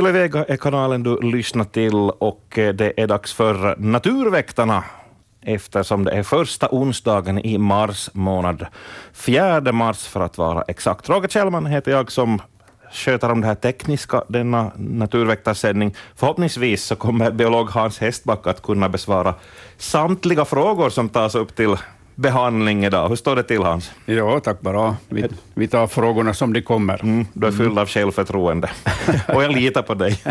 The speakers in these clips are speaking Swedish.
Yle Vega är kanalen du lyssnar till och eh, det är dags för Naturväktarna eftersom det är första onsdagen i mars månad. 4 mars för att vara exakt. Roger Kjellman heter jag som sköter om det här tekniska, denna naturväktarsändning. Förhoppningsvis så kommer biolog Hans Hästback att kunna besvara samtliga frågor som tas upp till behandling idag. Hur står det till Hans? Ja, tack bara. Vi, vi tar frågorna som de kommer. Mm, du är fylld av självförtroende och jag litar på dig.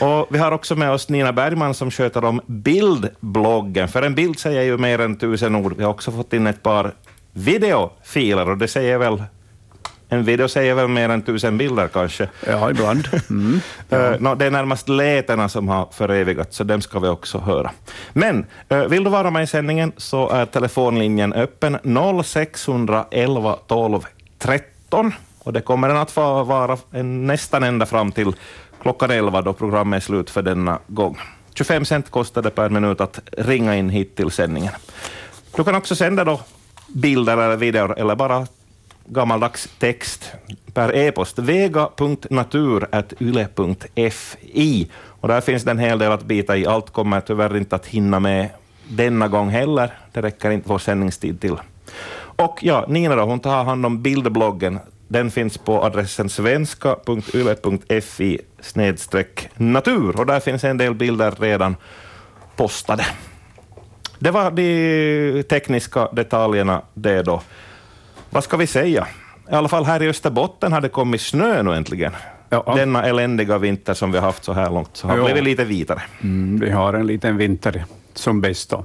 Och vi har också med oss Nina Bergman som sköter om bildbloggen, för en bild säger ju mer än tusen ord. Vi har också fått in ett par videofiler och det säger väl en video säger väl mer än tusen bilder kanske? Ja, ibland. Mm. Ja. Uh, no, det är närmast lätena som har förevigats, så dem ska vi också höra. Men uh, vill du vara med i sändningen så är telefonlinjen öppen 0611 12 13 och det kommer den att få vara en, nästan ända fram till klockan 11 då programmet är slut för denna gång. 25 cent kostar det per minut att ringa in hit till sändningen. Du kan också sända då bilder eller videor eller bara gammaldags text per e-post, vega.natur.yle.fi. Och där finns det en hel del att bita i. Allt kommer tyvärr inte att hinna med denna gång heller. Det räcker inte vår sändningstid till. Och ja, Nina då, hon tar hand om bildbloggen. Den finns på adressen svenska.yle.fi natur och där finns en del bilder redan postade. Det var de tekniska detaljerna det då. Vad ska vi säga? I alla fall här i Österbotten har det kommit snö nu äntligen. Ja. Denna eländiga vinter som vi har haft så här långt, så har ja. blivit lite vitare. Mm, vi har en liten vinter som bäst. Då.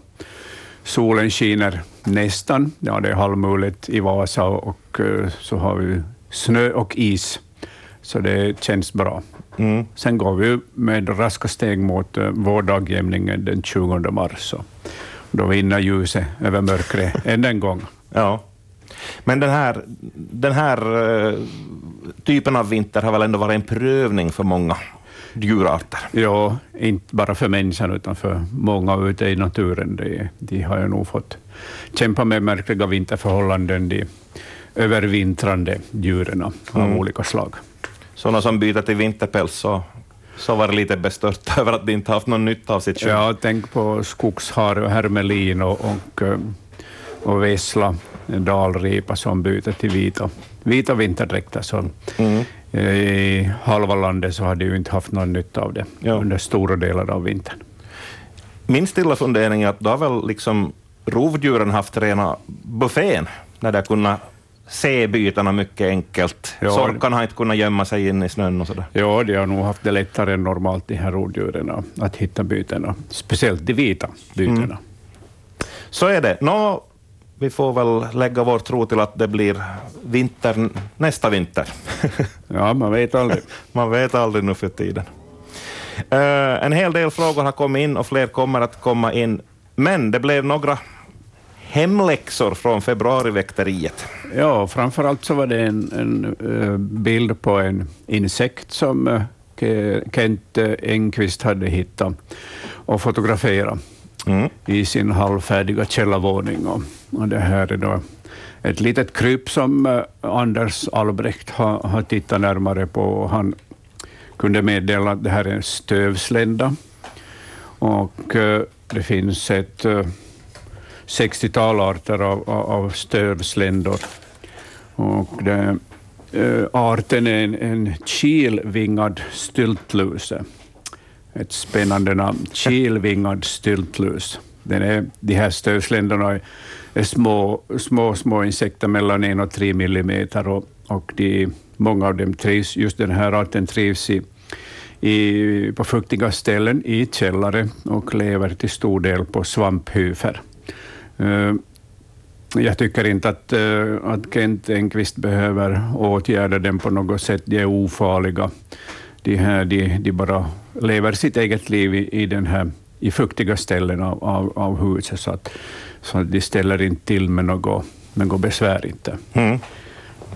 Solen skiner nästan, ja det är halvmuligt i Vasa och uh, så har vi snö och is, så det känns bra. Mm. Sen går vi med raska steg mot uh, vårdagjämningen den 20 mars. Då vinner ljuset över mörkret än en gång. Ja. Men den här, den här uh, typen av vinter har väl ändå varit en prövning för många djurarter? Ja, inte bara för människan, utan för många ute i naturen. De, de har ju nog fått kämpa med märkliga vinterförhållanden, de övervintrande djuren av mm. olika slag. Sådana som byter till vinterpäls, så, så var det lite bestört över att de inte haft någon nytta av sitt kött. Ja, tänk på skogshare och hermelin och, och, eh, och vessla dalripa som byter till vita, vita vinterdräkter. Så mm. I halva landet så har de ju inte haft någon nytta av det ja. under stora delar av vintern. Min stilla fundering är att då har väl liksom rovdjuren haft rena buffén när de kunnat se bytena mycket enkelt. Ja, Sorkarna har inte kunnat gömma sig in i snön och sådär. Ja, de har nog haft det lättare än normalt, de här rovdjuren, att hitta bytena. Speciellt de vita bytena. Mm. Så är det. Nå, vi får väl lägga vår tro till att det blir vinter nästa vinter. ja, man vet aldrig. man vet aldrig nu för tiden. Uh, en hel del frågor har kommit in och fler kommer att komma in, men det blev några hemläxor från februariväkteriet. Ja, framför allt så var det en, en uh, bild på en insekt som uh, Kent Engqvist hade hittat och fotograferat mm. i sin halvfärdiga källarvåning. Och, och det här är då ett litet kryp som eh, Anders Albrecht har, har tittat närmare på. Han kunde meddela att det här är en stövslända och eh, det finns ett eh, 60-tal arter av, av stövsländor. Och det, arten är en, en kilvingad styltluse ett spännande namn, kilvingad styltlus. Den är, de här stövsländerna är små, små, små insekter mellan en och tre millimeter och, och de, många av dem trivs, just den här arten trivs i, i, på fuktiga ställen i källare och lever till stor del på svamphyfer. Uh, jag tycker inte att, uh, att Kent Enqvist behöver åtgärda dem på något sätt. De är ofarliga de, här, de, de bara lever sitt eget liv i, i, den här, i fuktiga ställen av, av, av huset, så att, så att de ställer inte till med något, något besvär. Inte. Mm.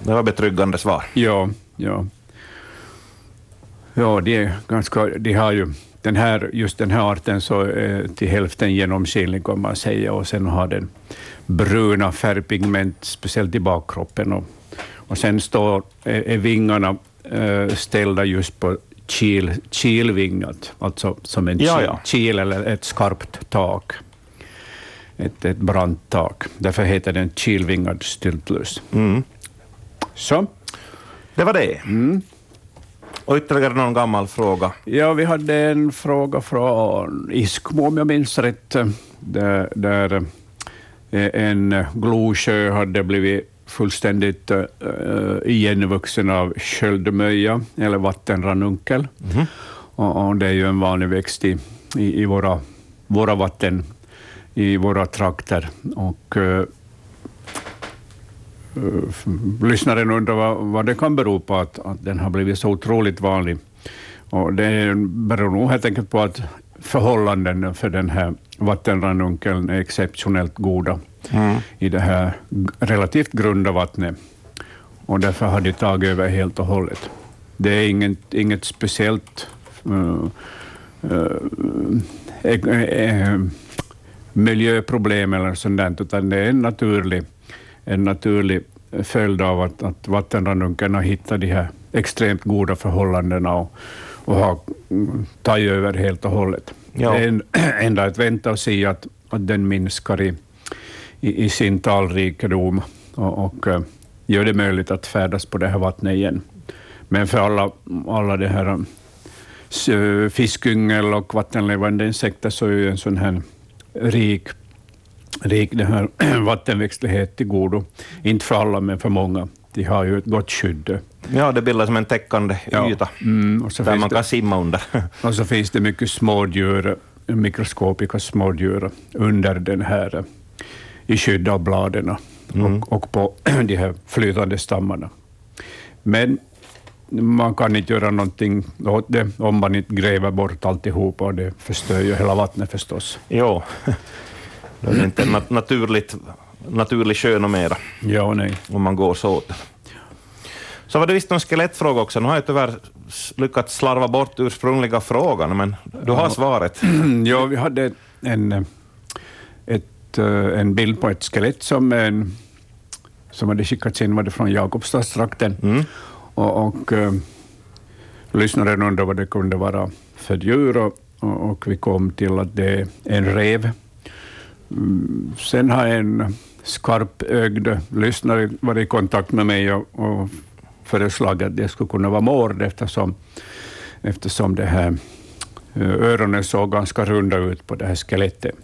Det var betryggande svar. Ja, ja. Ja, de, är ganska, de har ju den här, just den här arten så är till hälften genomskinlig, kan man säga, och sen har den bruna färgpigment, speciellt i bakkroppen. Och, och sen står, är, är vingarna Eh, ställda just på kil, kilvingat, alltså som en Ja, ja. kil eller ett skarpt tak. Ett, ett brant tak. Därför heter den kilvingad styltlös. Mm. Så, Det var det. Mm. Och ytterligare någon gammal fråga. ja, vi hade en fråga från Iskmo, om jag minns rätt, där, där eh, en Glosjö hade blivit fullständigt uh, igenvuxen av sköldmöja, eller vattenranunkel. Och, och det är ju en vanlig växt i, i, i våra, våra vatten, i våra trakter. Och, eh, lyssnaren undrar vad, vad det kan bero på att, att den har blivit så otroligt vanlig. Och det beror nog helt enkelt på att förhållanden för den här vattenranunkeln är exceptionellt goda i det här relativt grunda vattnet. Och därför har de tagit över helt och hållet. Det är inget, inget speciellt uh, uh, eh, miljöproblem eller sånt där, utan det är en naturlig, en naturlig följd av att, att vattenranunkeln har hittat de här extremt goda förhållandena och, och har mm, tagit över helt och hållet. Ja. Det är en, enda att vänta och se att, att den minskar i, i, i sin talrikedom och, och eh, gör det möjligt att färdas på det här vattnet igen. Men för alla, alla det här s- fiskyngel och vattenlevande insekter så är ju en sån här rik, rik det här vattenväxtlighet till godo. Inte för alla, men för många. De har ju ett gott skydd. Ja, det bildar som en täckande yta Mm, där man det, kan simma under. och så finns det mycket smådjur, mikroskopiska smådjur under den här, eh, i skydd av bladen och, och på de här flytande stammarna. Men man kan inte göra någonting åt det om man inte gräver bort alltihop och det förstör ju hela vattnet förstås. jo, det är inte nat- naturligt, naturlig sjö mera, Ja, nej. om man går så åt. Så var det visst någon skelettfråga också. Nu har jag tyvärr lyckats slarva bort ursprungliga frågan, men du har svaret. ja, vi hade en, eh, ett, eh, en bild på ett skelett som, en, som hade skickats in var det från Jakobstadstrakten. Mm. Och, och eh, lyssnaren undrade vad det kunde vara för djur och, och, och vi kom till att det är en rev. Mm, sen har en skarpögd lyssnare varit i kontakt med mig och, och föreslagit att det skulle kunna vara mård eftersom, eftersom det här eh, öronen såg ganska runda ut på det här skelettet.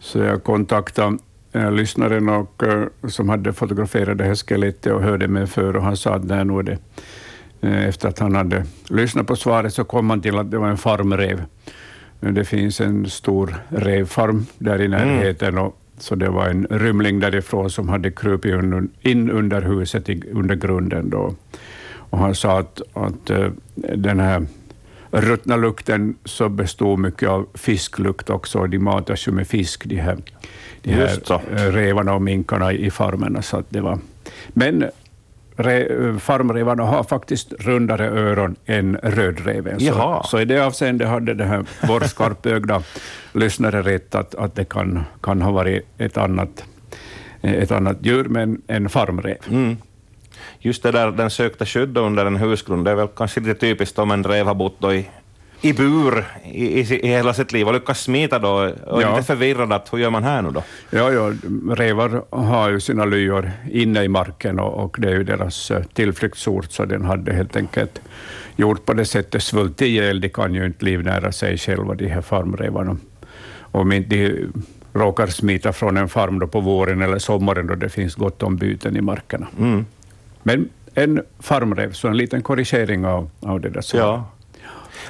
Så jag kontaktade eh, lyssnaren och, eh, som hade fotograferat det här skelettet och hörde mig för och han sa att nej, nu är det Eh, Efter att han hade lyssnat på svaret så kom han till att det var en farmrev. Det finns en stor revfarm där i närheten, och, så det var en rymling därifrån som hade krupit in under huset, i, under grunden. Då. Och han sa att, att den här ruttna lukten så bestod mycket av fisklukt också. De matas ju med fisk, de här, de här revarna och minkarna i farmerna. Så det var. Men re, farmrevarna har faktiskt rundare öron än rödreven. Så, så i det avseendet hade det här vår skarpögda lyssnare rätt att, att det kan, kan ha varit ett annat, ett annat djur, men en farmrev. Mm. Just det där, den sökte skydd under en husgrund, det är väl kanske lite typiskt om en räv har bott då i, i bur i, i, i hela sitt liv och lyckas smita då och Ja. lite förvirrad att hur gör man här nu då? Ja, ja, revar har ju sina lyor inne i marken och, och det är ju deras eh, tillflyktsort, så den hade helt enkelt gjort på det sättet, svultit ihjäl. De kan ju inte livnära sig själva, de här farmrevarna. Om inte de råkar smita från en farm då på våren eller sommaren då det finns gott om byten i markerna. Mm. Men en farmrev, så en liten korrigering av, av det där svaret. Ja.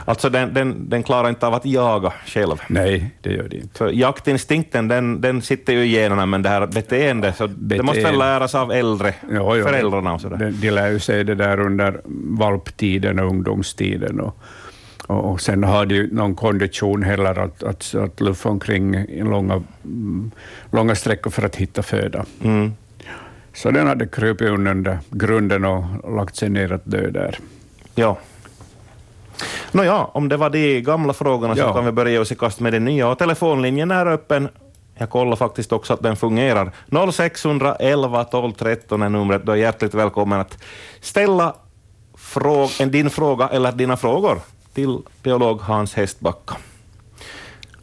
Alltså den, den, den klarar inte av att jaga själv. Nej, det gör det inte. För jaktinstinkten den, den sitter ju i generna, men det här beteendet, så det måste väl Beteende. läras av äldre, Ja, ja, föräldrarna och sådär. De, de lär ju sig det där under valptiden och ungdomstiden. Och, och, och sen har de ju någon kondition heller att, att, att luffa omkring långa, mm, långa sträckor för att hitta föda. Mm. Så den hade krupit under grunden och lagt sig ner att dö där. Ja. Nåja, om det var de gamla frågorna så Ja. kan vi börja oss i kast med de nya. Och telefonlinjen är öppen. Jag kollar faktiskt också att den fungerar. 0611 12 13 är numret. Du är hjärtligt välkommen att ställa fråg, en din fråga eller dina frågor till biolog Hans Hästbacka.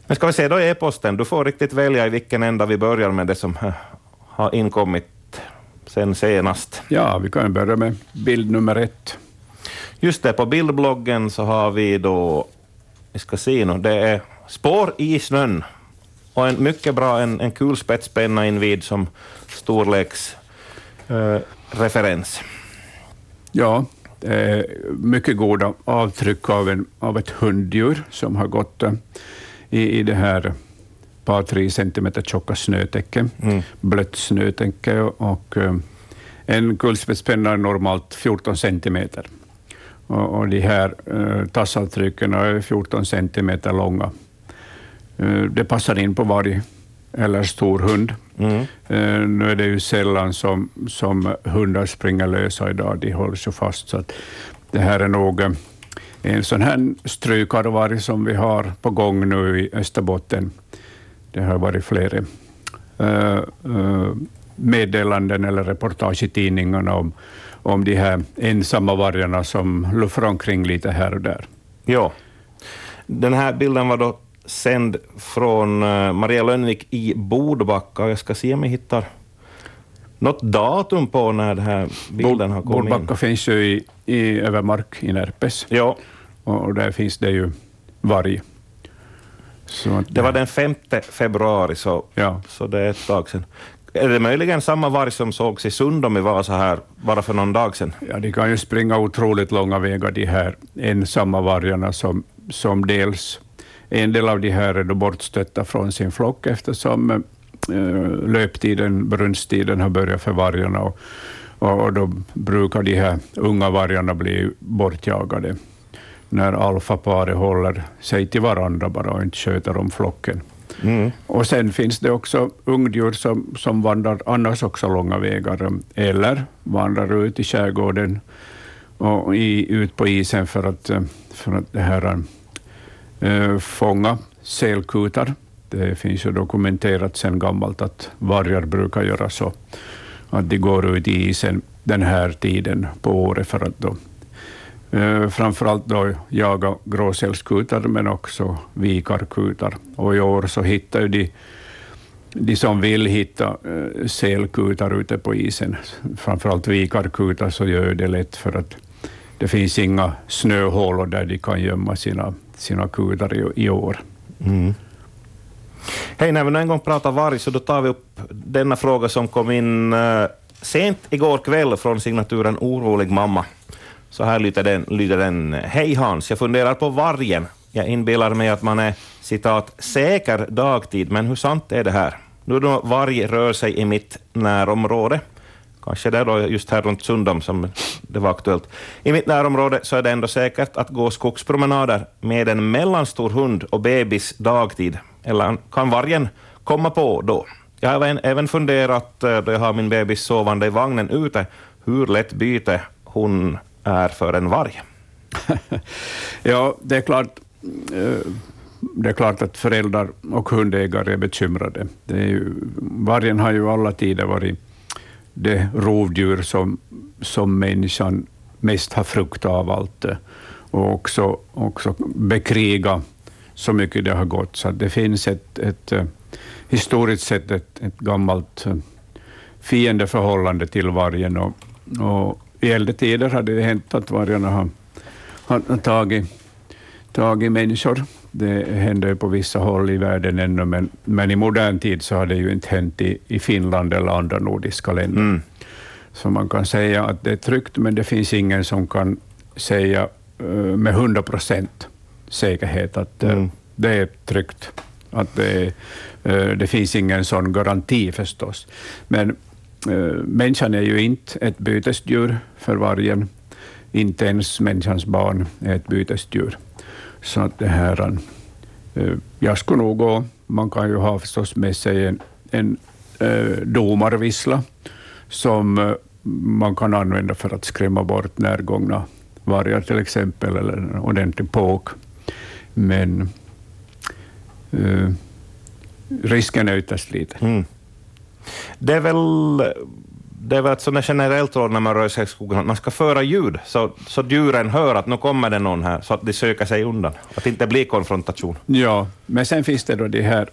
Men ska vi se då e-posten, du får riktigt välja i vilken ända vi börjar med det som har inkommit sen senast. Ja, vi kan börja med bild nummer ett. Just det, på bildbloggen så har vi då, vi ska se nu, det är spår i snön och en mycket bra, en, en kulspetspenna invid som storleksreferens. Uh, ja, eh, mycket goda avtryck av, en, av ett hunddjur som har gått uh, i, i det här par tre centimeter tjocka snötäcke, mm. blött snötäcke och uh, en kulspetspenna är normalt 14 centimeter. Och, och de här uh, tassavtrycken är 14 centimeter långa. Uh, det passar in på varg eller stor hund. Mm. Uh, nu är det ju sällan som, som hundar springer lösa idag, de hålls ju fast. Så att det här är nog en sån här strykarvarg som vi har på gång nu i Österbotten. Det har varit flera meddelanden eller reportage i tidningarna om, om de här ensamma vargarna som luffar omkring lite här och där. Ja. Den här bilden var då sänd från eh, Maria Lönnvik i Bodbacka. Jag ska se om jag hittar något datum på när den här bilden har kommit Bodbacka in. finns ju i, i Övermark i Närpes. Ja. Och, och där finns det ju varg. Så det var den 5 februari, så, ja. så det är ett tag sedan. Är det möjligen samma varg som sågs i Sundom i Vasa här bara för någon dag sedan? Ja, de kan ju springa otroligt långa vägar, de här ensamma vargarna som, som dels en del av de här är då bortstötta från sin flock eftersom äh, löptiden, brunsttiden har börjat för vargarna och, och, och, då brukar de här unga vargarna bli bortjagade när alfaparet håller sig till varandra bara och inte sköter om flocken. Mm. Och sen finns det också ungdjur som, som vandrar annars också långa vägar, eller vandrar ut i skärgården och i, ut på isen för att, för att det här, äh, fånga sälkutar. Det finns ju dokumenterat sedan gammalt att vargar brukar göra så, att de går ut i isen den här tiden på året för att då Eh, framförallt då jaga gråsälskutar, men också vikarkutar. Och i år så hittar ju de, de som vill hitta eh, sälkutar ute på isen, framförallt vikarkutar, så gör det lätt för att det finns inga snöhålor där de kan gömma sina, sina kutar i, i år. Mm. Hej, när vi nu en gång pratar varg så då tar vi upp denna fråga som kom in eh, sent igår kväll från signaturen Orolig mamma. Så här lyder den, lyder den. Hej Hans, jag funderar på vargen. Jag inbillar mig att man är citat säker dagtid, men hur sant är det här? Nu då varg rör sig i mitt närområde, kanske det då just här runt Sundom som det var aktuellt. I mitt närområde så är det ändå säkert att gå skogspromenader med en mellanstor hund och bebis dagtid. Eller kan vargen komma på då? Jag har även funderat, eh, då jag har min bebis sovande i vagnen ute, hur lätt byte hon är för en varg? ja, det är klart. Eh, det är klart att föräldrar och hundägare är bekymrade. Det är ju, vargen har ju alla tider varit det rovdjur som, som människan mest har fruktat av allt och också, också bekriga så mycket det har gått. Så det finns ett, ett eh, historiskt sett ett, ett gammalt eh, fiendeförhållande till vargen och, och i äldre tider hade det hänt att vargarna har, har tagit, tagit människor. Det händer på vissa håll i världen ännu, men, men i modern tid så har det ju inte hänt i, i Finland eller andra nordiska länder. Mm. Så man kan säga att det är tryggt, men det finns ingen som kan säga uh, med hundra procent säkerhet att uh, mm. det är tryggt. Att det, uh, det finns ingen sån garanti förstås. Men Eh, Eh, människan är ju inte ett bytesdjur för vargen. Inte ens människans barn är ett bytesdjur. Så att det här, eh, jag skulle nog gå, man kan ju ha förstås med sig en, en eh, domarvissla som eh, man kan använda för att skrämma bort närgångna vargar till exempel, eller en ordentlig påk. Men eh, risken är ytterst liten. Mm. Det är väl det är väl ett sånt generellt råd när man rör sig i skogen, att man ska föra ljud, så, så djuren hör att nu kommer det någon här, så att de söker sig undan. Att det inte blir konfrontation. Ja, men sen finns det då de här,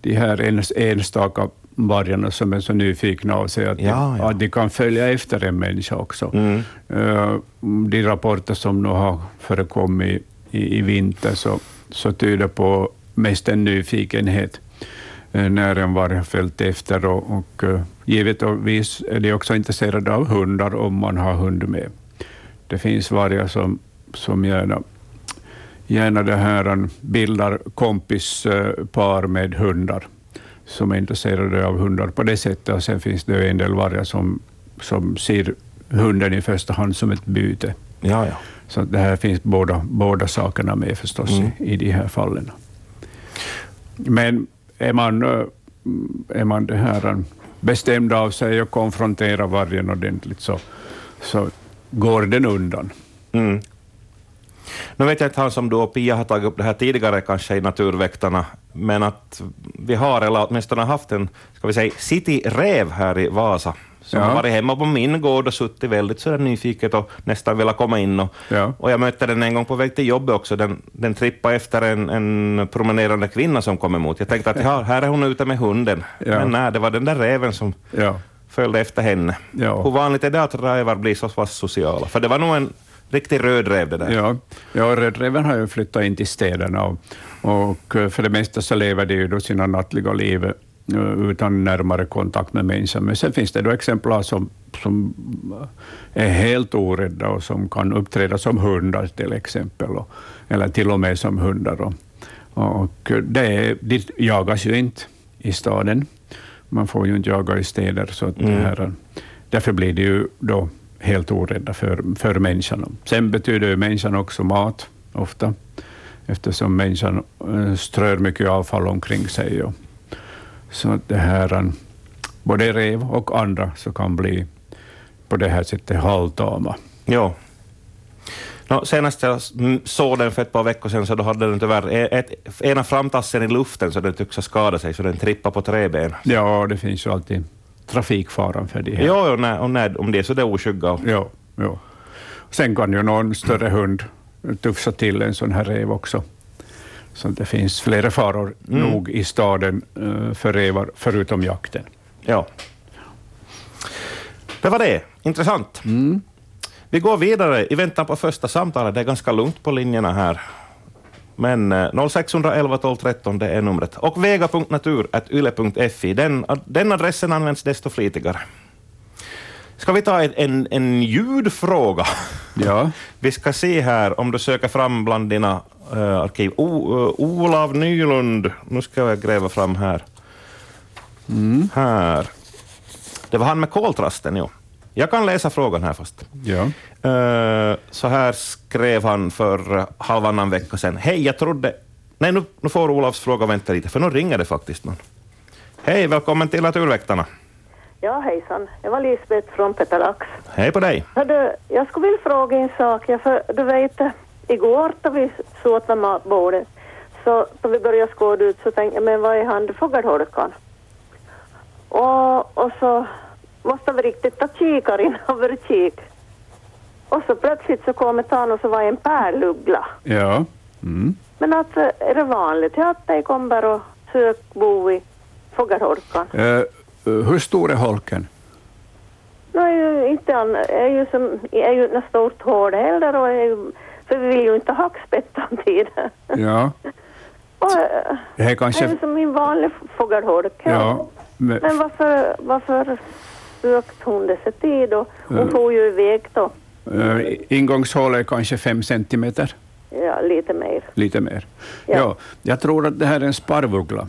de här enstaka vargarna som är så nyfikna av sig att, ja, ja. att de kan följa efter en människa också. Mm. Uh, de rapporter som nu har förekommit i, i vinter så, så tyder på mest en nyfikenhet när en har följt efter och, och uh, givetvis är de också intresserade av hundar om man har hund med. Det finns vargar som, som gärna gärna det här bildar kompispar med hundar som är intresserade av hundar på det sättet. Och sen finns det en del vargar som, som ser hunden i första hand som ett byte. Ja, ja. Så det här finns båda, båda sakerna med förstås mm. i, i de här fallen. Men är man, är mm, man det här bestämd av sig och konfronterar vargen ordentligt så, så går den undan. Mm. Nu vet jag inte Hans om du och Pia har tagit upp det här tidigare kanske i Naturväktarna, men att vi har, eller åtminstone haft en, ska vi säga, cityräv här i Vasa, som ja. har varit hemma på min gård och suttit väldigt sådär nyfiket och nästan velat komma in. Och, ja. och jag mötte den en gång på väg till jobbet också. Den, den trippade efter en, en promenerande kvinna som kom emot. Jag tänkte att ja, här är hon ute med hunden. Ja. Men nej, det var den där räven som följde efter henne. Hur vanligt är det att rävar blir så pass sociala? För det var nog en riktig rödräv det där. Ja, ja rödräven har ju flyttat in till städerna och, och för det mesta så lever de ju då sina nattliga liv utan närmare kontakt med människan. Men sen finns det då exemplar som, som är helt orädda och som kan uppträda som hundar till exempel, och, eller till och med som hundar. Och, och det, de jagas ju inte i staden. Man får ju inte jaga i städer, så att mm. det här, därför blir det ju då helt orädda för, för människan. Sen betyder ju människan också mat, ofta, eftersom människan eh, strör mycket avfall omkring sig. Och, så det här, både rev och andra så kan bli på det här sättet halvtama. Ja. No, senast jag såg den för ett par veckor sedan så då hade den tyvärr e-, ett, ena framtassen i luften så den tycks ha skadat sig, så den trippade på träben. Ja, det finns ju alltid trafikfaran för de här. Jo, och när, och när, om det är så det är oskygga. Ja, ja. Sen kan ju någon större hund tufsa till en sån här rev också. Så det finns flera faror mm. nog i staden uh, för revar, förutom jakten. Ja. Det var det. Intressant. Mm. Vi går vidare i väntan på första samtalet. Det är ganska lugnt på linjerna här. Men 0611 12 13, det är numret. Och vega.natur.yle.fi, den, den adressen används desto flitigare. Ska vi ta en, en ljudfråga? Ja. Vi ska se här om du söker fram bland dina uh, arkiv. O, uh, Olav Nylund, nu ska jag gräva fram här. Mm. Här. Det var han med koltrasten, jo. Jag kan läsa frågan här först. Ja. Uh, så här skrev han för halvannan vecka sedan. Hej, jag trodde... Nej, nu, nu får Olofs fråga vänta lite, för nu ringer det faktiskt någon. Hej, välkommen till Naturväktarna. Ja, hejsan. Jag var Lisbeth från Petalax. Hej på dig. Hördu, jag skulle vilja fråga en sak. Jag för, du vet, igår då vi vid matbordet, så då vi började skåda ut så tänkte jag, men vad är handfågelholkan? Och, och så måste vi riktigt ta kikaren över kik. Och så plötsligt så kom ett och så var en pärluggla. Ja. Mm. Men alltså, är det vanligt att de kommer och söker bo i fågelholkan? Uh, hur stor är holken? Nej, inte an, är ju som, är ju ett stort hål heller och är, för vi vill ju inte ha hackspett samtidigt. Ja. och, det är kanske... är ju som en vanlig fågelholk. Ja. Men, men varför, varför sökt hon dessa tid och hon får ju iväg då. Uh, ingångshålet är kanske fem centimeter? Ja, lite mer. Lite mer. Ja. ja. jag tror att det här är en sparvuggla.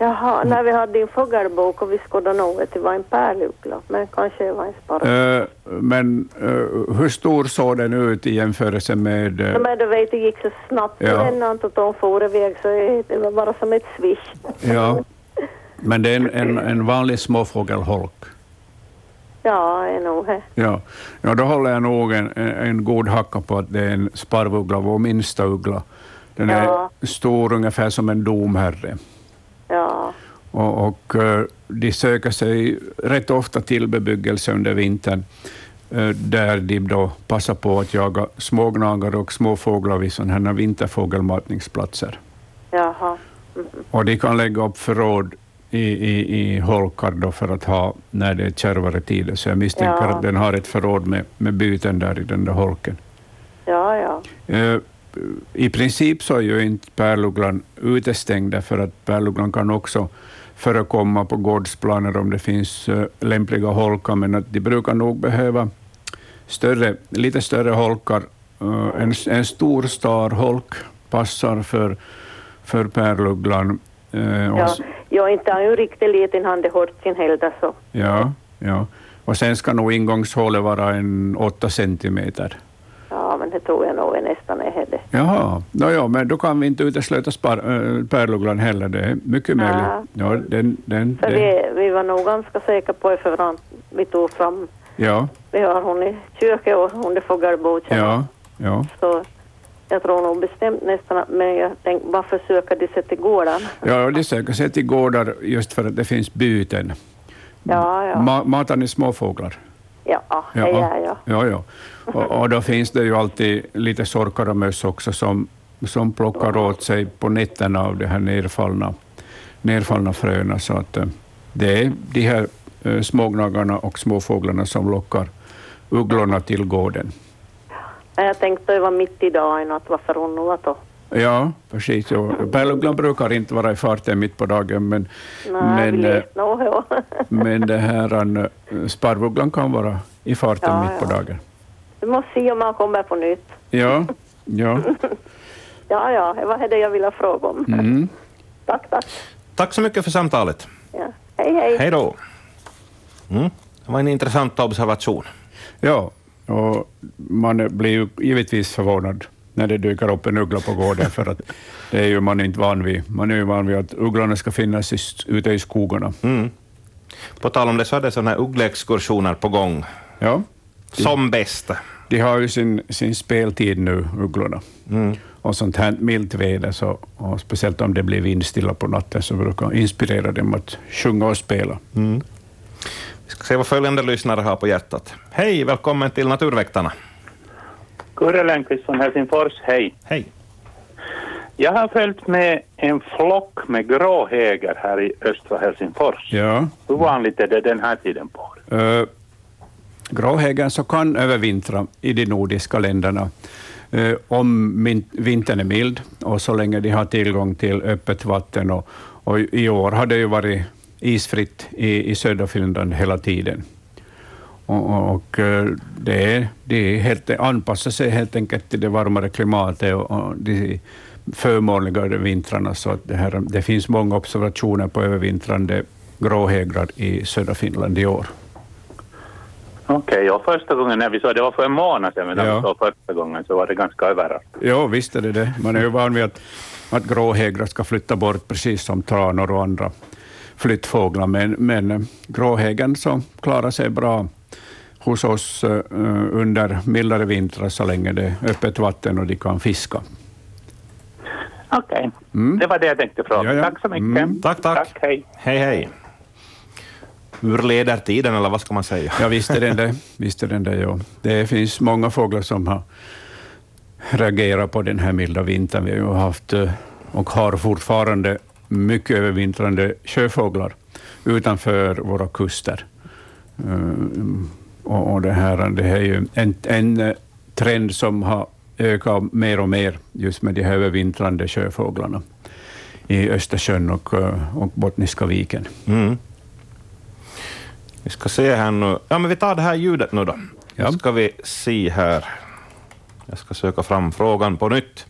Jaha, när vi hade en fågelbok och vi skådade nog att det var en pärluggla, men kanske det var en sparvuggla. Uh, men uh, hur stor såg den ut i jämförelse med... Uh... men du vet, det gick så snabbt ja. innan att de for iväg så det var bara som ett swish. Ja. Men det är en, en, en vanlig småfågelholk? Ja, är nog det. Ja. ja, då håller jag nog en, en god hacka på att det är en sparvuggla, vår minsta uggla. Den ja. är stor ungefär som en domherre. Ja. Och, och eh, de söker sig rätt ofta till bebyggelse under vintern, eh, där de då passar på att jaga smågnagare och småfåglar vid sådana här vinterfågelmatningsplatser. Jaha. Och de kan lägga upp förråd i, i, i holkar då för att ha när det är kärvare tider, så jag misstänker Ja. att den har ett förråd med, med byten där i den där holken. Ja, ja. I princip så är ju inte pärlugglan utestängd, därför att pärlugglan kan också förekomma på gårdsplaner om det finns eh, lämpliga holkar, men att de brukar nog behöva större, lite större holkar. Eh, en, en stor starholk passar för, för pärlugglan. Eh, ja. Jag inte har ju riktigt liten handehårtsin heller så. ja, ja. Och sen ska nog ingångshålet vara en åtta centimeter. Men det tror jag nog är nästan är det. Jaha, no, ja, men då kan vi inte utesluta spar, äh, pärlugglan heller. Det är mycket möjligt. Ja, den, den, För den, vi, vi var nog ganska säkra på det för. Vi tog fram, ja, vi har hon i köket och hon är fågelboken. ja, ja. Så jag tror nog bestämt nästan men jag tänkte varför söker de sig till gården? ja de söker sig till gårdar just för att det finns byten. Ja, ja. Ma, matar ni småfåglar? Ja, det gör jag. ja, ja. Och, och då finns det ju alltid lite sorkar och möss också som, som plockar åt sig på nätterna av de här nerfallna, nerfallna fröna. Så att eh, det är de här eh, smågnagarna och småfåglarna som lockar ugglorna till gården. Jag tänkte det var mitt i dagen att varför hon nu då. Ja, precis. Ja. Pärlugglan brukar inte vara i farten mitt på dagen, men, Nej, men, eh, nog, ja. men det här, eh, sparvugglan kan vara i farten Ja, mitt på dagen. Vi måste se om han kommer på nytt. Ja, ja. Ja, ja, det var det jag ville fråga om. Mm. Tack, tack. Tack så mycket för samtalet. Ja. Hej, hej. Hej då. Mm. Det var en intressant observation. Ja, och man blir ju givetvis förvånad när det dyker upp en uggla på gården, för att det är ju man inte van vid. Man är ju van vid att ugglorna ska finnas i, ute i skogarna. Mm. På tal om det så är det sådana här uggleexkursioner på gång. Ja, Som bäst. de har ju sin, sin speltid nu, ugglorna. Mm. Och sånt här milt väder, så, och speciellt om det blir vindstilla på natten, så brukar inspirera dem att sjunga och spela. Mm. Vi ska se vad följande lyssnare har på hjärtat. Hej, välkommen till Naturväktarna. Kurre Lundqvist från Helsingfors, hej. Hej. Jag har följt med en flock med gråhäger här i östra Helsingfors. Ja. Hur vanligt är det den här tiden på året? Uh, gråhägern så kan övervintra i de nordiska länderna eh, om vintern är mild och så länge de har tillgång till öppet vatten. Och, och I år har det ju varit isfritt i, i södra Finland hela tiden. Och, och, eh, det, är, det är helt, anpassar sig helt enkelt till det varmare klimatet och, och de förmånligare vintrarna. Så att det, här, det finns många observationer på övervintrande gråhägrar i södra Finland i år. Okej, och första gången när vi såg, det var för en månad sedan, men när Ja. vi såg första gången så var det ganska överraskande. Jo, visst är det det. Man är ju van vid att, att gråhägrar ska flytta bort, precis som tranor och andra flyttfåglar, men, men gråhägern så klarar sig bra hos oss eh, under mildare vintrar så länge det är öppet vatten och de kan fiska. Okej, Mm. det var det jag tänkte fråga. Ja, ja. Tack så mycket. Mm. Tack, tack. Tack, hej. Hej, hej. Ur leder tiden, eller vad ska man säga? Ja, visst är den det. Visst är den det, ja. Det finns många fåglar som har reagerat på den här milda vintern. Vi har ju haft eh, och har fortfarande mycket övervintrande sjöfåglar utanför våra kuster. Och, och det, här, det här är ju en, en eh, trend som har ökat mer och mer just med de här övervintrande sjöfåglarna i Östersjön och, eh, och Bottniska viken. Mm. Vi ska se här nu. Ja, men vi tar det här ljudet nu då. Ja. Nu ska vi se här. Jag ska söka fram frågan på nytt.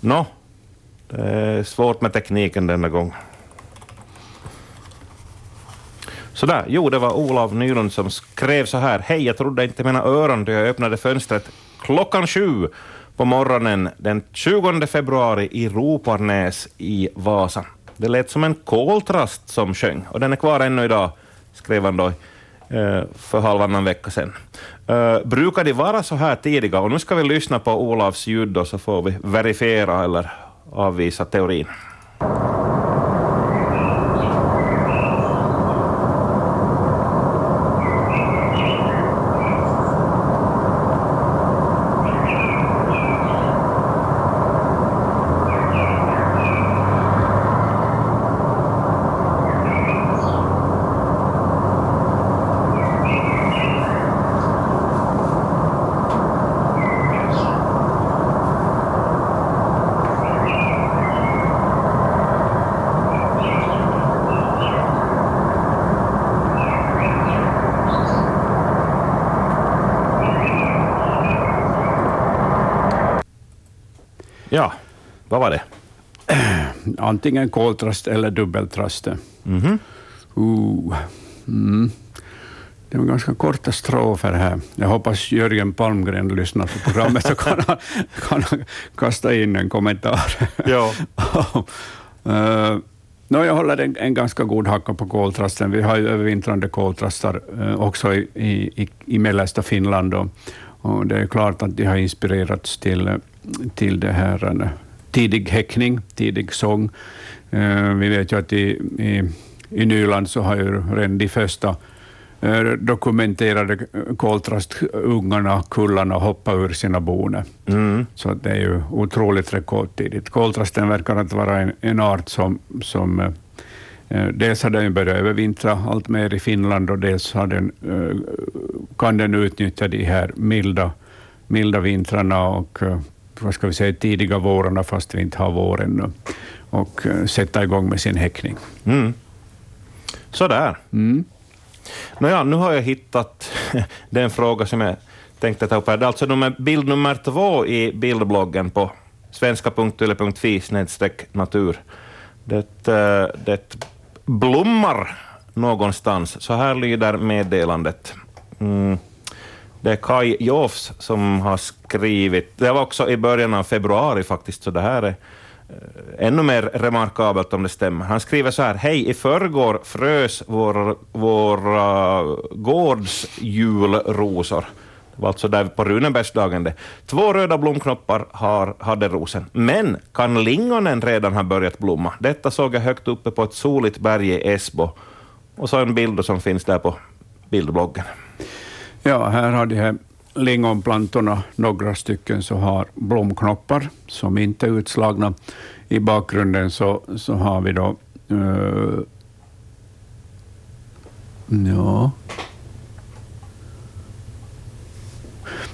Nå, det är svårt med tekniken denna gång. Sådär, jo det var Olav Nylund som skrev så här. Hej, jag trodde inte mina öron då jag öppnade fönstret klockan sju på morgonen den 20 februari i Roparnäs i Vasa. Det lät som en koltrast som sjöng och den är kvar ännu idag, skrev han då eh, för halvannan vecka sedan. Uh, brukar de vara så här tidiga? Och nu ska vi lyssna på Olavs ljud då, så får vi verifiera eller avvisa teorin. Ja, vad var det? Antingen koltrast eller dubbeltraste. Uh, mm. Det var ganska korta strofer här. Jag hoppas Jörgen Palmgren lyssnar på programmet och kan, kan kasta in en kommentar. Ja. uh, no, jag håller en, en ganska god hacka på koltrasten. Vi har ju övervintrande koltrastar uh, också i, i, i mellersta Finland. Och, och det är klart att de har inspirerats till, till det här uh, tidig häckning, tidig sång. Uh, vi vet ju att i, i, i Nyland så har ju redan de första Eh, dokumenterade koltrastungarna, kullarna, hoppa ur sina boner. Mm. Så det är ju otroligt rekordtidigt. Koltrasten verkar att vara en, en art som, som eh, eh dels har den börjat övervintra allt mer i Finland och dels har den, eh, kan den utnyttja de här milda, milda vintrarna och eh, vad ska vi säga, tidiga vårarna, fast vi inte har vår ännu, och eh, sätta igång med sin häckning. Mm. Sådär. Mm. Nåja, nu har jag hittat den fråga som jag tänkte ta upp här. Det är alltså nummer, bild nummer två i bildbloggen på svenska.yle.fi natur. Det, eh, det blommar någonstans. Så här lyder meddelandet. Mm. Det är Kai Jofs som har skrivit. Det var också i början av februari faktiskt, så det här är eh, ännu mer remarkabelt om det stämmer. Han skriver så här, hej, i förrgår frös vår, våra gårdsjulrosor. Det var alltså där på Runebergsdagen det. Två röda blomknoppar har, hade rosen. Men kan lingonen redan ha börjat blomma? Detta såg jag högt uppe på ett soligt berg i Esbo. Och så en bild som finns där på bildbloggen. Ja, här har de här lingonplantorna, några stycken, så har blomknoppar som inte är utslagna. I bakgrunden så, så har vi då uh, ja.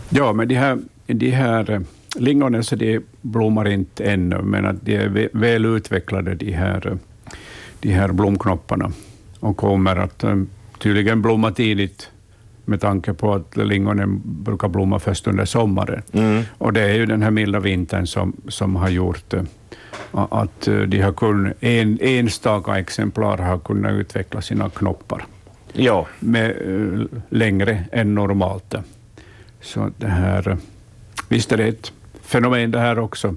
Ja, men de här, de här eh, lingonen så de blommar inte ännu, men att de är väl utvecklade, de här, eh, de här blomknopparna, och kommer att tydligen blomma tidigt med tanke på att lingonen brukar blomma först under sommaren. Mm. Och det är ju den här milda vintern som, som har gjort uh, att uh, de har kunnat, en, enstaka exemplar har kunnat utveckla sina knoppar ja. med, uh, längre än normalt. Så det här, visst är det ett fenomen det här också,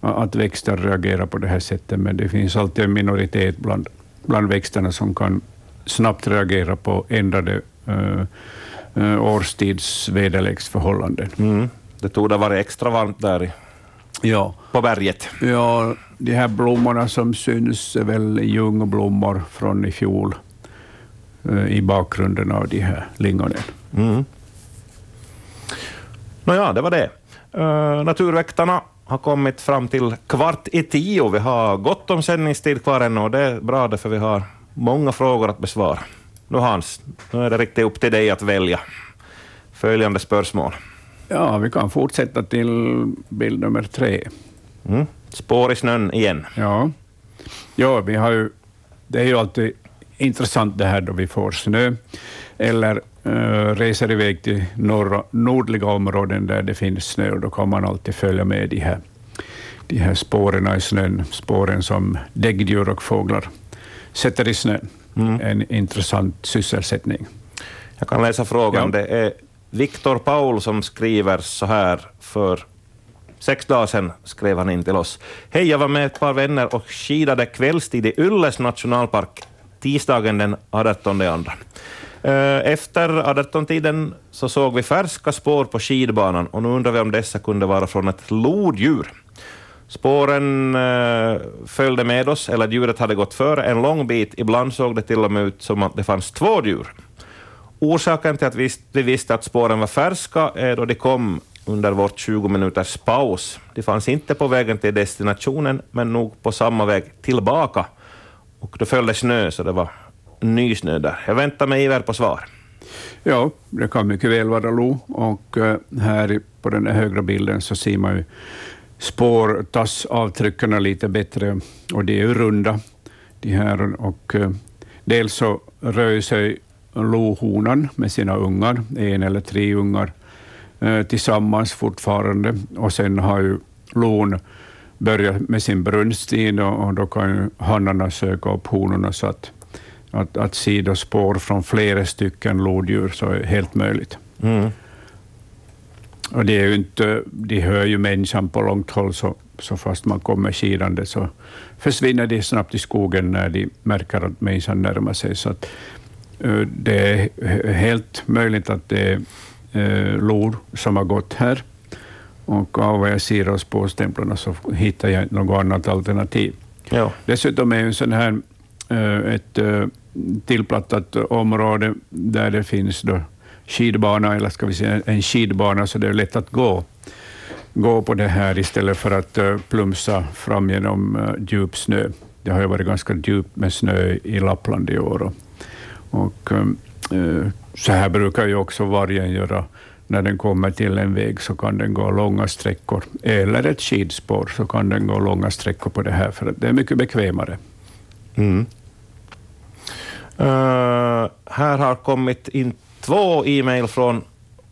att växter reagerar på det här sättet, men det finns alltid en minoritet bland, bland växterna som kan snabbt reagera på ändrade uh, uh, årstids väderleksförhållanden. Mm. Det tog det vara extra varmt där i, ja. på berget. Ja, de här blommorna som syns är väl ljungblommor från i fjol uh, i bakgrunden av de här lingonen. Mm. Nåja, det var det. Uh, naturväktarna har kommit fram till kvart i tio. Vi har gott om sändningstid kvar ännu och det är bra, för vi har många frågor att besvara. Nu Hans, nu är det riktigt upp till dig att välja. Följande spörsmål. Ja, vi kan fortsätta till bild nummer tre. Mm. Spår i snön igen. Ja, ja vi har ju, det är ju alltid intressant det här då vi får snö, eller uh, reser iväg till norra, nordliga områden där det finns snö, och då kan man alltid följa med de här, de här spåren i snön, spåren som däggdjur och fåglar sätter i snön. Mm. En intressant sysselsättning. Jag kan läsa frågan. Ja. Det är Viktor Paul som skriver så här för sex dagar sedan skrev han in till oss. Hej, jag var med ett par vänner och skidade kvällstid i Ylles nationalpark tisdagen den 18 andra. Eh, efter 18-tiden så såg vi färska spår på skidbanan och nu undrar vi om dessa kunde vara från ett loddjur. Spåren eh, följde med oss, eller djuret hade gått före en lång bit. Ibland såg det till och med ut som att det fanns två djur. Orsaken till att vi, vi visste att spåren var färska är då de kom under vårt 20 minuters paus. De fanns inte på vägen till destinationen, men nog på samma väg tillbaka. Och då föll det snö, så det var ny snö där. Jag väntar med iver på svar. Ja, det kan mycket väl vara lo. Och eh, här på den högra bilden så ser man ju spår spårtassavtrycken lite bättre och de är ju runda. De här, och, eh, dels så rör sig lohonan med sina ungar, en eller tre ungar, eh, tillsammans fortfarande. Och sen har ju lon börjat med sin brunsttid och, och då kan ju hannarna söka upp honorna så att, att, att sidospår från flera stycken lodjur så är helt möjligt. Mm. Och det är ju inte, de hör ju människan på långt håll, så, så fast man kommer skidande så försvinner de snabbt i skogen när de märker att människan närmar sig. Så att, uh, det är helt möjligt att det är uh, lor som har gått här. Och av vad jag ser av spårstämplarna så hittar jag något annat alternativ. Ja. Dessutom är ju en sån här, uh, ett tillplattat område där det finns då skidbana, eller ska vi säga en skidbana, så det är lätt att gå, gå på det här istället för att eh, plumsa fram genom eh, djup snö. Det har ju varit ganska djupt med snö i Lappland i år. Och, och eh, så här brukar ju också vargen göra. När den kommer till en väg så kan den gå långa sträckor, eller ett skidspår, så kan den gå långa sträckor på det här, för det är mycket bekvämare. Mm. Uh, här har kommit in två e-mail från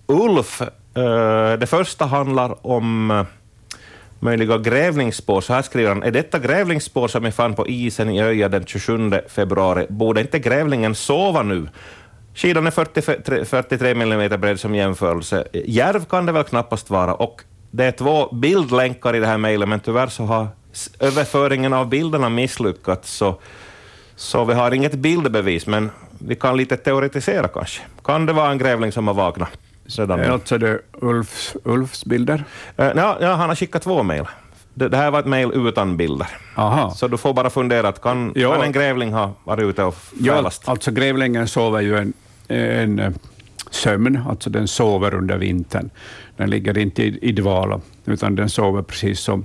Ulf. Eh, det första handlar om eh, möjliga grävlingsspår. Så här skriver han, är detta grävlingsspår som jag fann på isen i Öja den 27 februari? Borde inte grävlingen sova nu? Skidan är 40, 43 mm bred som jämförelse. Järv kan det väl knappast vara. Och det är två bildlänkar i det här mejlet, men tyvärr så har överföringen av bilderna misslyckats. Så, så vi har inget bildbevis, men vi kan lite teoretisera kanske. Kan det vara en grävling som har vaknat? Redan nu? Alltså det Ulfs, Ulfs bilder? Uh, ja, ja, han har skickat två mejl. Det, det, här var ett mejl utan bilder. Aha. Så du får bara fundera, kan, ja. kan en grävling ha varit ute och fälast? Ja, alltså grävlingen sover ju en, en eh, sömn, alltså den sover under vintern. Den ligger inte i, i dvala, utan den sover precis som,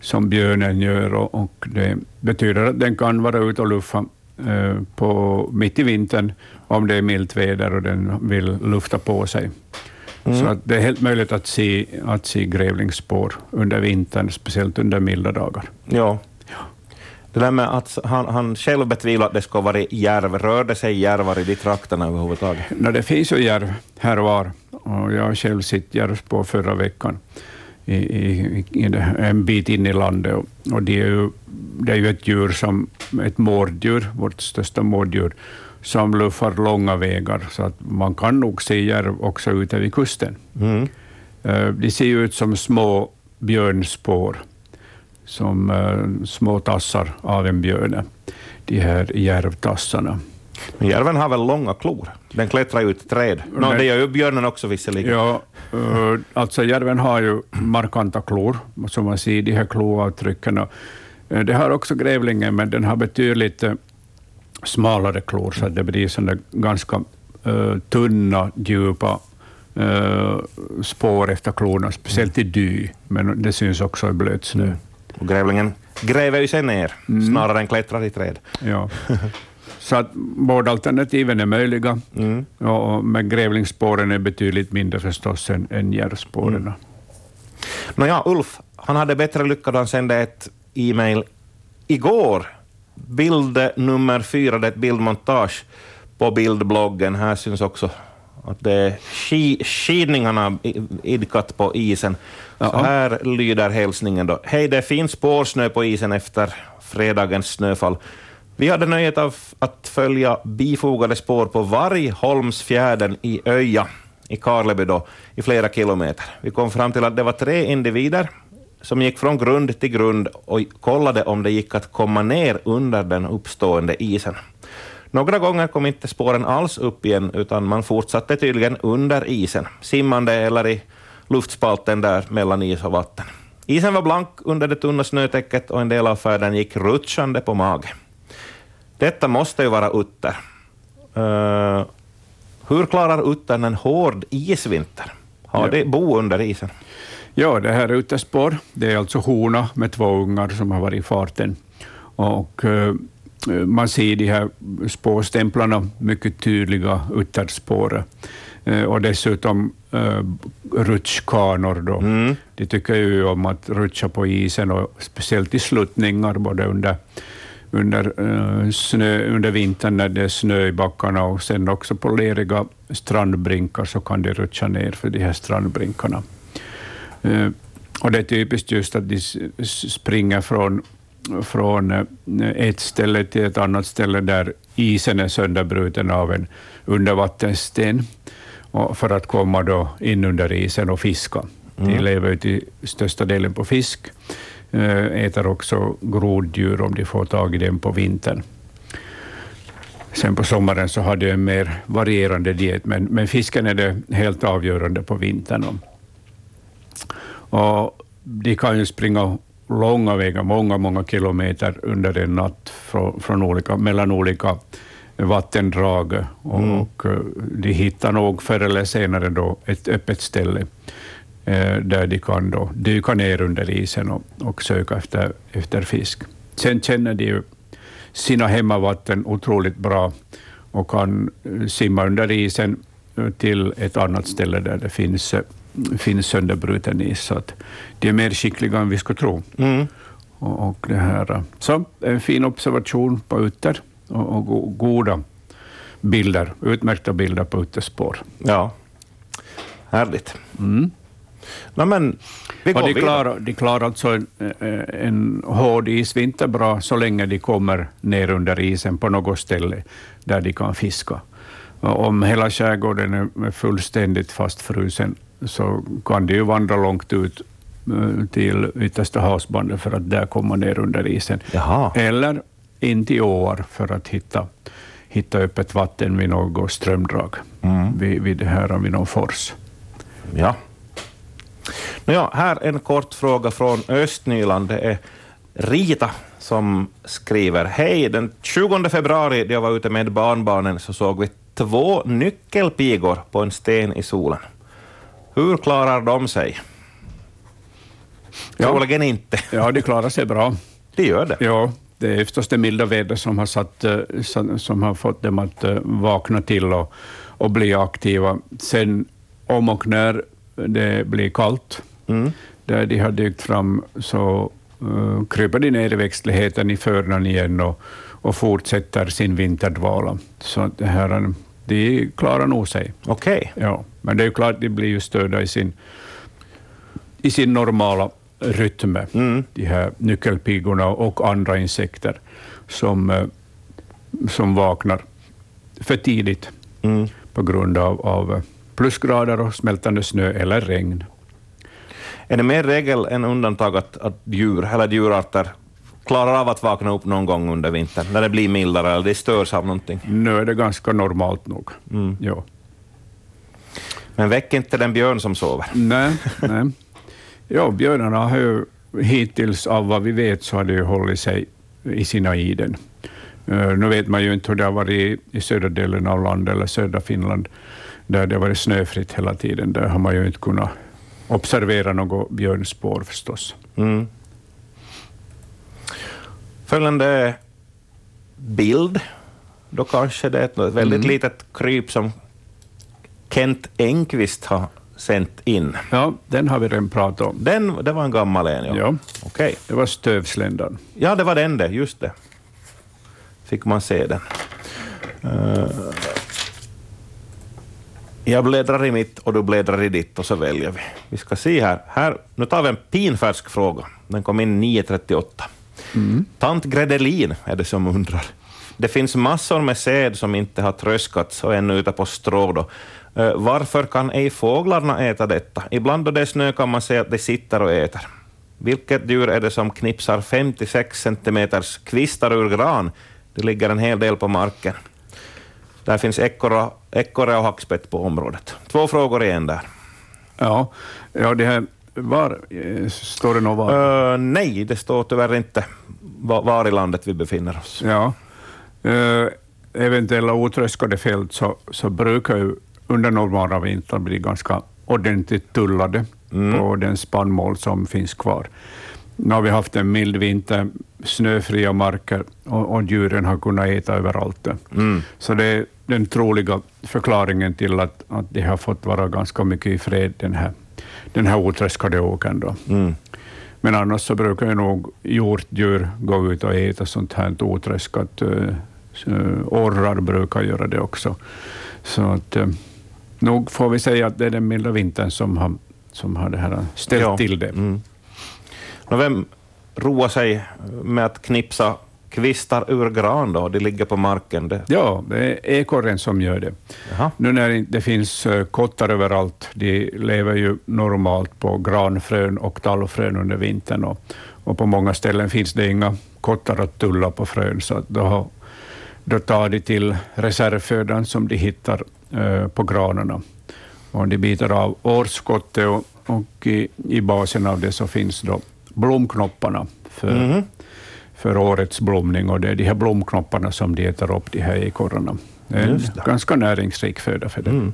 som björnen gör och, och det betyder att den kan vara ute och luffa Eh, på, mitt i vintern om det är milt väder och den vill lufta på sig. Mm. Så att det är helt möjligt att se, att se grävlingsspår under vintern, speciellt under milda dagar. Ja. Det där med att han, han själv betvivlar att det ska vara järv, rörde sig järvar i de trakterna överhuvudtaget? No, det finns ju järv här och var, och jag har själv sett järvspår förra veckan i, i, en bit in i landet. Och, det är ju det är ju ett djur som, ett mårddjur, vårt största mårddjur, som luffar långa vägar, så att man kan nog se järv också ute vid kusten. Mm. Eh, de ser ut som små björnspår, som uh, små tassar av en björn, de här järvtassarna. Men järven har väl långa klor? Den klättrar ju ut träd. No, det gör ju björnen också visserligen. Ja, uh, alltså järven har ju markanta klor, som man ser de här kloavtrycken. Eh, det har också grävlingen, men den har betydligt eh, smalare klor, så det blir sådana ganska tunna, djupa spår efter klorna, speciellt i dy, men det syns också i blöt snö. Mm. Och grävlingen gräver ju sig ner, mm. snarare än klättrar i träd. Ja. Så att båda alternativen är möjliga, mm. och, men grävlingsspåren är betydligt mindre förstås än, än järvspåren. Mm. Nåja, Ulf, han hade bättre lycka då han sände ett e-mail igår. Bild nummer fyra, det är ett bildmontage på bildbloggen. Här syns också att det är skidningarna idkat på isen. Så här lyder hälsningen då. Hej, det finns spårsnö på isen efter fredagens snöfall. Vi hade nöjet av att följa bifogade spår på Vargholmsfjärden i Öja i Karleby då, i flera kilometer. Vi kom fram till att det var tre individer som gick från grund till grund och kollade om det gick att komma ner under den uppstående isen. Några gånger kom inte spåren alls upp igen, utan man fortsatte tydligen under isen, simmande eller i luftspalten där mellan is och vatten. Isen var blank under det tunna snötäcket och en del av färden gick rutschande på mage. Detta måste ju vara utter. Uh, hur klarar uttern en hård isvinter? Har ja. de bo under isen? Ja, det här är utespår. Det är alltså hona med två ungar som har varit i farten. Och, uh, man ser de här spårstämplarna, mycket tydliga utterspår. Uh, och dessutom uh, rutschkanor. Då. Mm. De tycker ju om att rutscha på isen, och speciellt i sluttningar, både under under, uh, snö, under vintern när det är snö i backarna och sen också på leriga strandbrinkar så kan de rutscha ner för de här strandbrinkarna. Uh, Och det är typiskt just att de springer från, från eh, ett ställe till ett annat ställe där isen är sönderbruten av en undervattenssten för att komma då in under isen och fiska. Mm. De lever ju till största delen på fisk, eh, äter också groddjur om de får tag i dem på vintern. Sen på sommaren så har de en mer varierande diet, men, men fisken är det helt avgörande på vintern. Och de kan ju springa långa vägar, många, många kilometer under en natt från, från olika, mellan olika vattendrag och, mm. och eh, de hittar nog förr eller senare då ett öppet ställe eh, där de kan då dyka ner under isen och, och söka efter, efter fisk. Sen känner de ju sina hemmavatten otroligt bra och kan eh, simma under isen till ett annat ställe där det finns, finns sönderbruten is. Så att de är mer skickliga än vi skulle tro. Mm. Och, och, det här. Så en fin observation på utter och, och goda bilder, utmärkta bilder på utespår. Ja, härligt. Mm. No, men, vi går och de, klarar, de klarar alltså en, en hård isvinter bra så länge de kommer ner under isen på något ställe där de kan fiska. Och om hela skärgården är fullständigt fastfrusen så kan de ju vandra långt ut eh, till yttersta havsbandet för att där komma ner under isen. Jaha. Eller in till åar för att hitta, hitta öppet vatten vid något strömdrag, mm. vid, vid, här, vid någon fors. Ja. Nåja, här en kort fråga från Östnyland. Det är Rita som skriver. Hej, den 20 februari när jag var ute med barnbarnen så såg vi två nyckelpigor på en sten i solen. Hur klarar de sig? Troligen ja. inte. Ja, de klarar sig bra. De gör det? Ja, det är förstås det milda väder som har, satt, eh, som har fått dem att eh, vakna till och, och bli aktiva. Sen om och när det blir kallt, mm. där de har dykt fram, så uh, kryper de ner i växtligheten i förnan igen och, och fortsätter sin vinterdvala. Så det här, de klarar nog sig. Okej. Okay. Ja, men det är ju klart, de blir ju störda i sin, i sin normala rytm, mm. de här nyckelpigorna och andra insekter som, eh, som vaknar för tidigt mm. på grund av, av plusgrader och smältande snö eller regn. Är det mer regel än undantag att, att djur eller djurarter klarar av att vakna upp någon gång under vintern, när det blir mildare eller det störs av någonting? Nu är det ganska normalt nog. Mm. Ja. Men väck inte den björn som sover. Nej, nej. Ja, björnarna har ju hittills, av vad vi vet, så har de hållit sig i sina iden. Uh, nu vet man ju inte hur det har varit i södra delen av landet, eller södra Finland, där det har varit snöfritt hela tiden. Där har man ju inte kunnat observera något björnspår förstås. Mm. Följande bild, då kanske det är ett väldigt mm. litet kryp som Kent Engqvist har sänt in. Ja, den har vi redan pratat om. Den, det var en gammal en, ja. ja. Okay. Det var stövsländan. Ja, det var den det, just det. Fick man se den. Uh, jag bläddrar i mitt och du bläddrar i ditt och så väljer vi. Vi ska se här. här nu tar vi en pinfärsk fråga. Den kom in 9.38. Mm. Tant Gredelin är det som undrar. Det finns massor med säd som inte har tröskats och ännu ute på strå. Då. Eh, varför kan ej fåglarna äta detta? Ibland då det är snö kan man se att de sitter och äter. Vilket djur är det som knipsar 56 centimeters kvistar ur gran? Det ligger en hel del på marken. Där finns ekorre och hackspett på området. Två frågor igen där. Ja, ja det här, var, eh, står det något var? Uh, nej, det står tyvärr inte var, var, i landet vi befinner oss. Ja. Uh, eventuella otröskade fält så, så brukar ju under normala vintrar blir ganska ordentligt tullade mm. på den spannmål som finns kvar. Nu har vi haft en mild vinter, snöfria marker och, och djuren har kunnat äta överallt. Mm. Så det är den troliga förklaringen till att, att de har fått vara ganska mycket i fred den här, den här otröskade åkern. Då. Mm. Men annars så brukar ju nog hjortdjur gå ut och äta sånt här otröskat. Uh, orrar brukar göra det också. Så att, uh, nog får vi säga att det är den milda vintern som har som har det här ställt Ja. till det. Mm. Nå, vem roar sig med att knipsa kvistar ur gran då? De ligger på marken. Det. Ja, det är ekorren som gör det. Jaha. Nu när det finns eh, kottar överallt, de lever ju normalt på granfrön och tallfrön under vintern och, och på många ställen finns det inga kottar att tulla på frön, så då, har, då tar de till reservfödan som de hittar eh, på granarna. Och de biter av årskottet och, och i, i basen av det så finns då blomknopparna för, Mhm. för årets blomning och det är de här blomknopparna som de äter upp, de här ekorrarna. Det är en ganska näringsrik föda för det. Mm.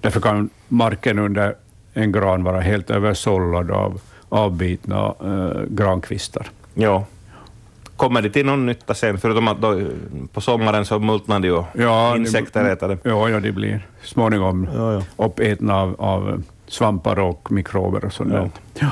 Därför kan marken under en gran vara helt översållad av avbitna eh, grankvistar. Ja. Kommer det till någon nytta sen, förutom att då, på sommaren så multnar de och Ja, insekter det- äter det? Ja, ja, de blir småningom Ja, ja. uppätna av, av svampar och mikrober och sånt Ja.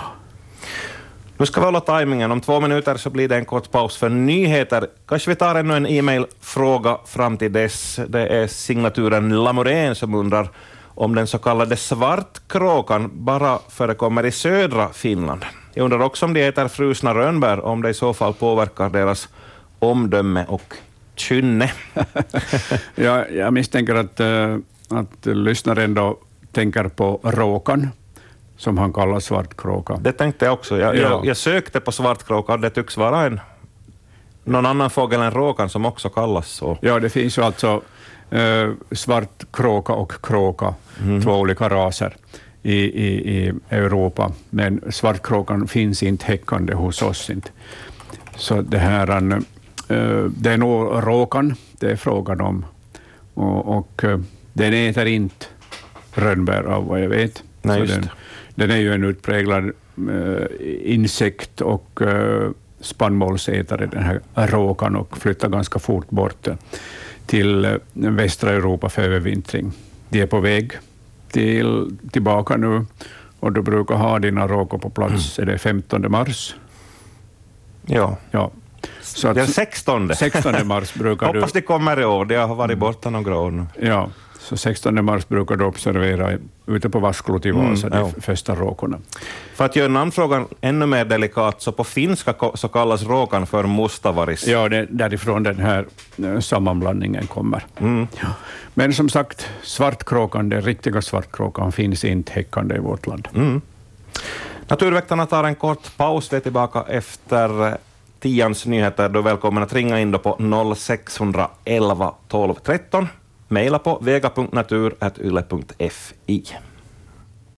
Nu ska vi hålla tajmingen. Om två minuter så blir det en kort paus för nyheter. Kanske vi tar ännu en e-mailfråga fram till dess. Det är signaturen Lamorén som undrar om den så kallade svartkråkan bara förekommer i södra Finland. Jag undrar också om de äter frusna rönnbär, om det i så fall påverkar deras omdöme och kynne. Ja, jag misstänker att, eh, att lyssnaren då tänker på råkan, som han kallar svartkråka. Det tänkte jag också. Jag, Ja. jag, jag sökte på svartkråka och det tycks vara en, någon annan fågel än råkan som också kallas så. Ja, det finns ju alltså eh, svartkråka och kråka, två olika raser i, i, i Europa, men svartkråkan finns inte häckande hos oss. Inte. Så det här, eh, det är nog råkan det är frågan om, och, och eh, den äter inte rönnbär av vad jag vet. Nej, Så just den. Den är ju en utpräglad eh, insekt och eh, spannmålsätare, den här råkan, och flyttar ganska fort bort till eh, västra Europa för övervintring. De är på väg till, tillbaka nu och du brukar ha dina råkor på plats, är det 15 mars? Ja. Ja. Så Den att 16. 16 mars brukar du... Hoppas de kommer i år. De har varit borta några år nu. Ja, så 16 mars brukar du observera ute på Vasklot i Vasa, Mm, de ja. första råkorna. För att göra namnfrågan ännu mer delikat, så på finska så kallas råkan för mustavaris. Ja, det är därifrån den här eh, sammanblandningen kommer. Mm. Ja. Men som sagt, svartkråkan, den riktiga svartkråkan, finns inte häckande i vårt land. Mm. Naturväktarna tar en kort paus. Vi är tillbaka efter eh, tians nyheter. Du är välkommen att ringa in på 0611 12 13. Mejla på vega.natur.yle.fi.